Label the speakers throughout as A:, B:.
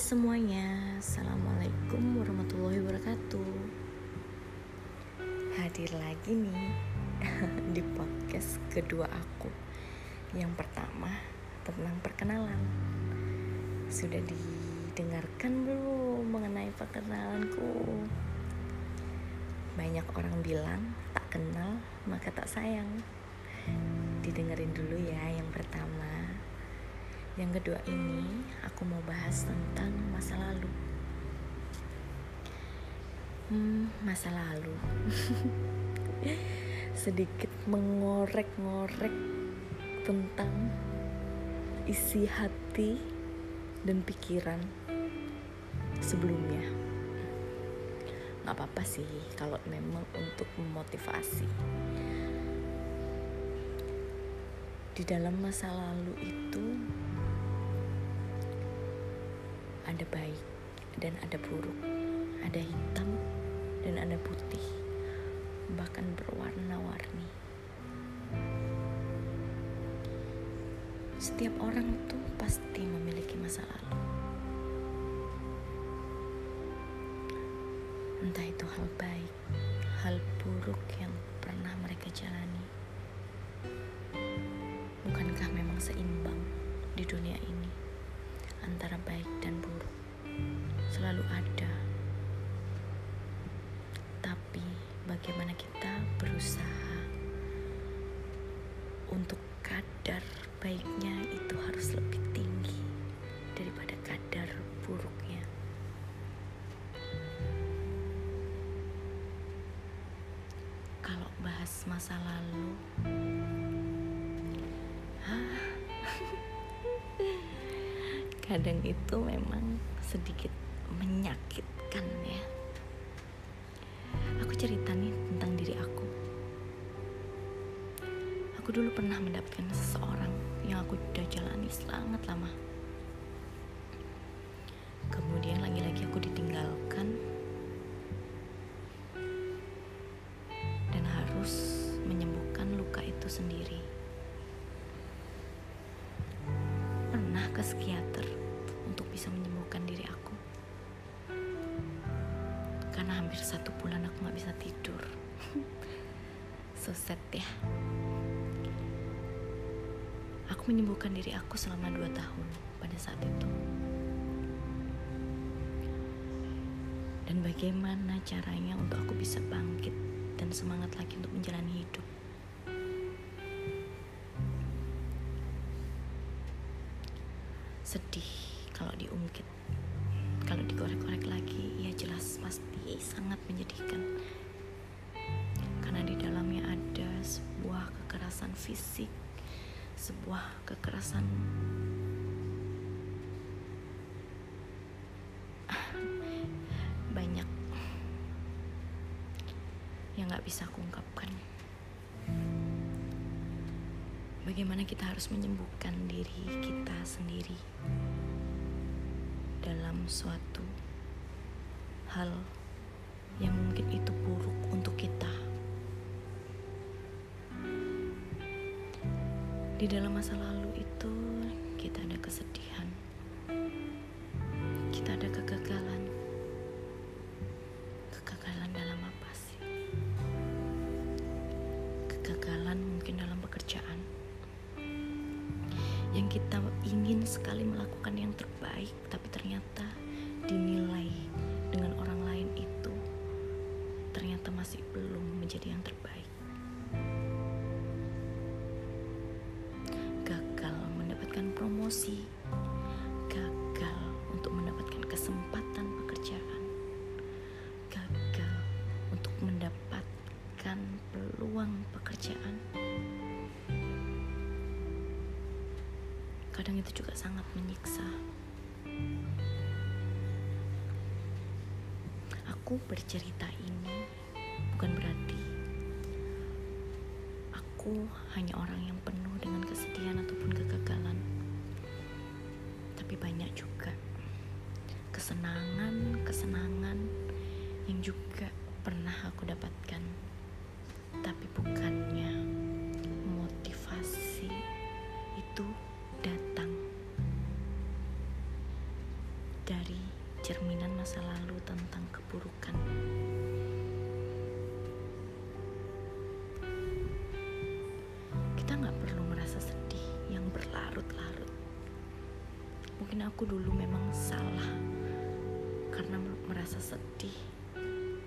A: semuanya, Assalamualaikum warahmatullahi wabarakatuh. Hadir lagi nih di podcast kedua aku. Yang pertama tentang perkenalan. Sudah didengarkan belum mengenai perkenalanku? Banyak orang bilang tak kenal maka tak sayang. Didengerin dulu ya yang pertama yang kedua ini aku mau bahas tentang masa lalu. Hmm, masa lalu. Sedikit mengorek-ngorek tentang isi hati dan pikiran sebelumnya. Gak apa-apa sih kalau memang untuk memotivasi. Di dalam masa lalu itu ada baik dan ada buruk, ada hitam dan ada putih, bahkan berwarna-warni. Setiap orang tuh pasti memiliki masa lalu. Entah itu hal baik, hal buruk yang pernah mereka jalani. Bukankah memang seimbang di dunia ini? Antara baik dan buruk selalu ada. Tapi bagaimana kita berusaha untuk kadar baiknya itu harus lebih tinggi daripada kadar buruknya. Kalau bahas masa lalu, kadang itu memang sedikit menyakitkan ya. Aku cerita nih tentang diri aku. Aku dulu pernah mendapatkan seseorang yang aku udah jalani sangat lama. Kemudian lagi-lagi aku ditinggalkan hampir satu bulan aku gak bisa tidur. so sad ya. Aku menyembuhkan diri aku selama dua tahun pada saat itu. Dan bagaimana caranya untuk aku bisa bangkit dan semangat lagi untuk menjalani hidup. Fisik sebuah kekerasan. Banyak yang nggak bisa aku ungkapkan. Bagaimana kita harus menyembuhkan diri kita sendiri dalam suatu hal yang mungkin itu Di dalam masa lalu itu, kita ada kesedihan, kita ada kegagalan. Kegagalan dalam apa sih? Kegagalan mungkin dalam pekerjaan yang kita ingin sekali melakukan yang terbaik, tapi ternyata dinilai dengan orang lain itu ternyata masih belum menjadi yang terbaik. Promosi, gagal untuk mendapatkan kesempatan pekerjaan, gagal untuk mendapatkan peluang pekerjaan kadang itu juga sangat menyiksa. Aku bercerita ini bukan berarti aku hanya orang yang penuh dengan kesedihan ataupun kegagalan. Juga kesenangan-kesenangan yang juga pernah aku dapatkan. Tapi bukannya aku dulu memang salah karena merasa sedih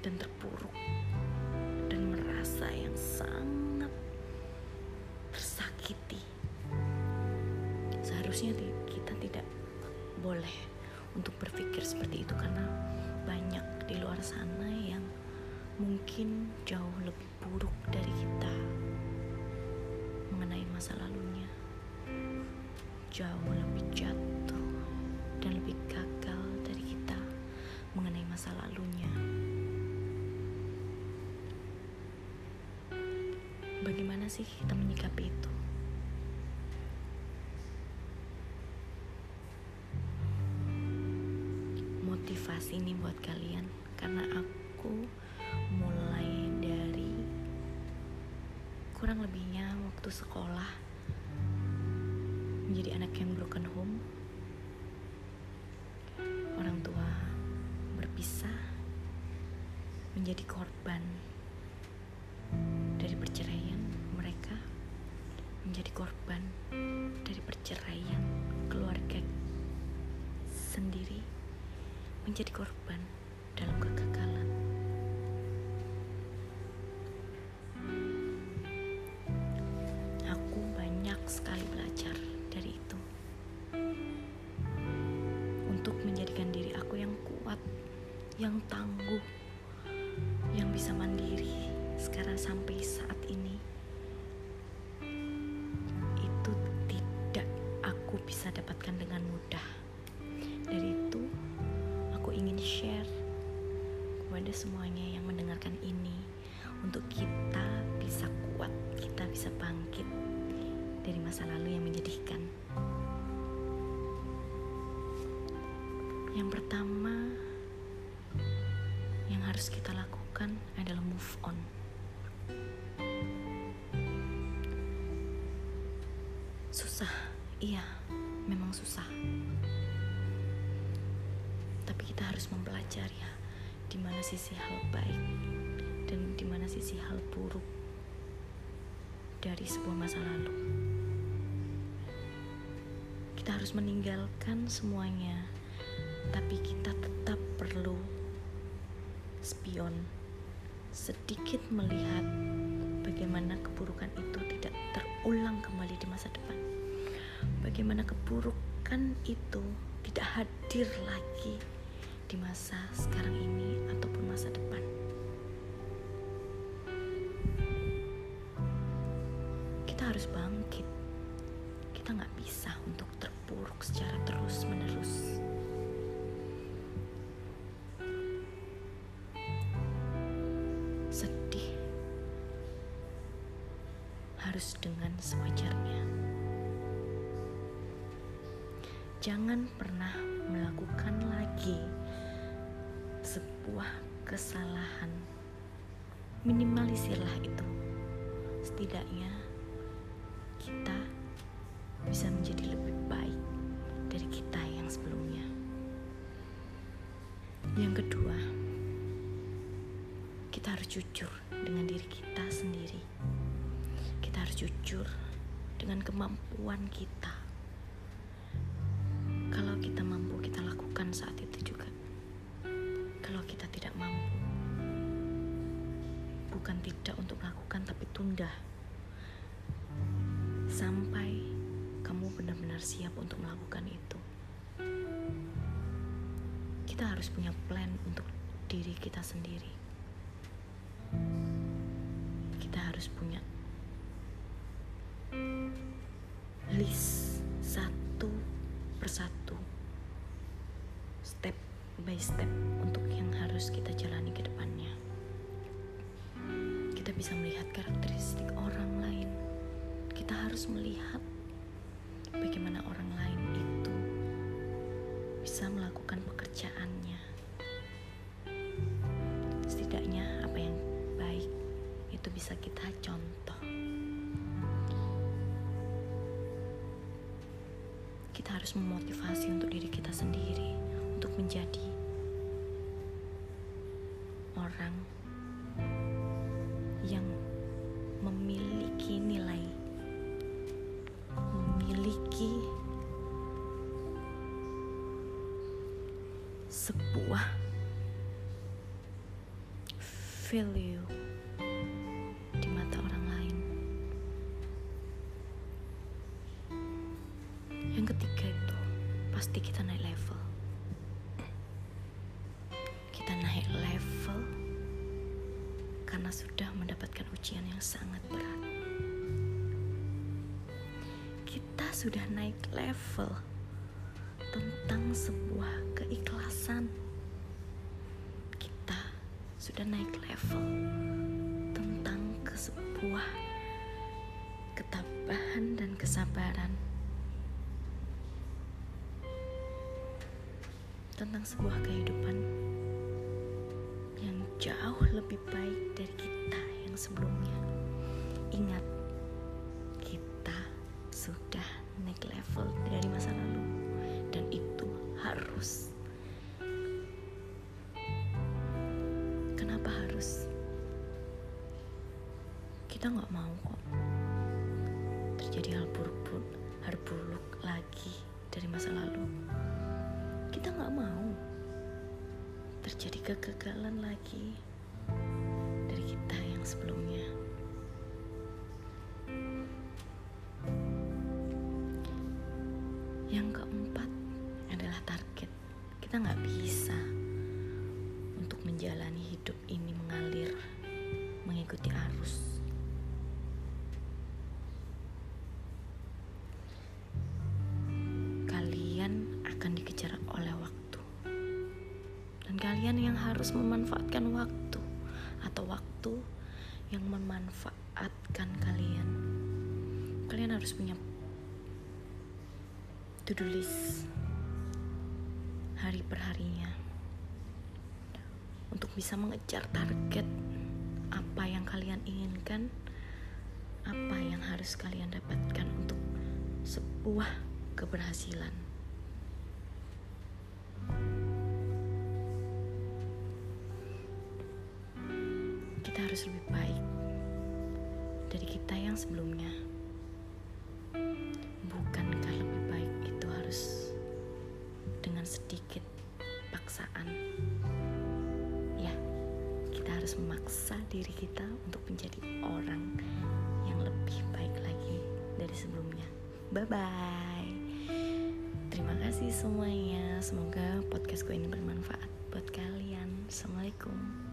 A: dan terpuruk dan merasa yang sangat tersakiti. Seharusnya kita tidak boleh untuk berpikir seperti itu karena banyak di luar sana yang mungkin jauh lebih buruk dari kita mengenai masa lalunya jauh lebih jatuh dan lebih gagal dari kita mengenai masa lalunya. Bagaimana sih kita menyikapi itu? Motivasi ini buat kalian karena aku mulai dari kurang lebihnya waktu sekolah menjadi anak yang broken home berpisah menjadi korban dari perceraian mereka menjadi korban dari perceraian keluarga sendiri menjadi korban dalam kegagalan yang tangguh, yang bisa mandiri sekarang sampai saat ini. Itu tidak aku bisa dapatkan dengan mudah. Dari itu, aku ingin share kepada semuanya yang mendengarkan ini untuk kita bisa kuat, kita bisa bangkit dari masa lalu yang menyedihkan. Yang pertama harus kita lakukan adalah move on. Susah, iya, memang susah. Tapi kita harus mempelajari ya, di mana sisi hal baik dan di mana sisi hal buruk dari sebuah masa lalu kita harus meninggalkan semuanya tapi kita tetap perlu spion. Sedikit melihat bagaimana keburukan itu tidak terulang kembali di masa depan. Bagaimana keburukan itu tidak hadir lagi di masa sekarang ini ataupun masa depan. Kita harus bangkit. Kita nggak bisa untuk terpuruk secara terus jangan pernah melakukan lagi sebuah kesalahan minimalisirlah itu setidaknya kita bisa menjadi lebih baik dari kita yang sebelumnya. Yang kedua, kita harus jujur dengan diri kita sendiri. Kita harus jujur dengan kemampuan kita. Saat itu juga. Kalau kita tidak mampu, bukan tidak untuk lakukan, tapi tunda sampai kamu benar-benar siap untuk melakukan itu. Kita harus punya plan untuk diri kita sendiri. Kita harus punya by step untuk yang harus kita jalani ke depannya. Kita bisa melihat karakteristik orang lain. Kita harus melihat bagaimana orang lain itu bisa melakukan pekerjaannya. Setidaknya apa yang baik itu bisa kita contoh. Kita harus memotivasi untuk diri kita sendiri untuk menjadi orang yang memiliki nilai, memiliki sebuah value. Sudah naik level tentang sebuah keikhlasan. Kita sudah naik level tentang ke sebuah ketabahan dan kesabaran. Tentang sebuah kehidupan yang jauh lebih baik dari kita yang sebelumnya. Ingat, level dari masa lalu dan itu harus. Kenapa harus? Kita nggak mau kok terjadi hal buruk hal buruk lagi dari masa lalu. Kita nggak mau terjadi kegagalan lagi dari kita yang sebelumnya. Akan dikejar oleh waktu. Dan kalian yang harus memanfaatkan waktu atau waktu yang memanfaatkan kalian. Kalian harus punya to-do list hari perharinya untuk bisa mengejar target apa yang kalian inginkan, apa yang harus kalian dapatkan untuk sebuah keberhasilan. Harus lebih baik dari kita yang sebelumnya. Bukankah lebih baik itu harus dengan sedikit paksaan. Ya, kita harus memaksa diri kita untuk menjadi orang yang lebih baik lagi dari sebelumnya. Bye bye. Terima kasih semuanya. Semoga podcastku ini bermanfaat buat kalian. Assalamualaikum.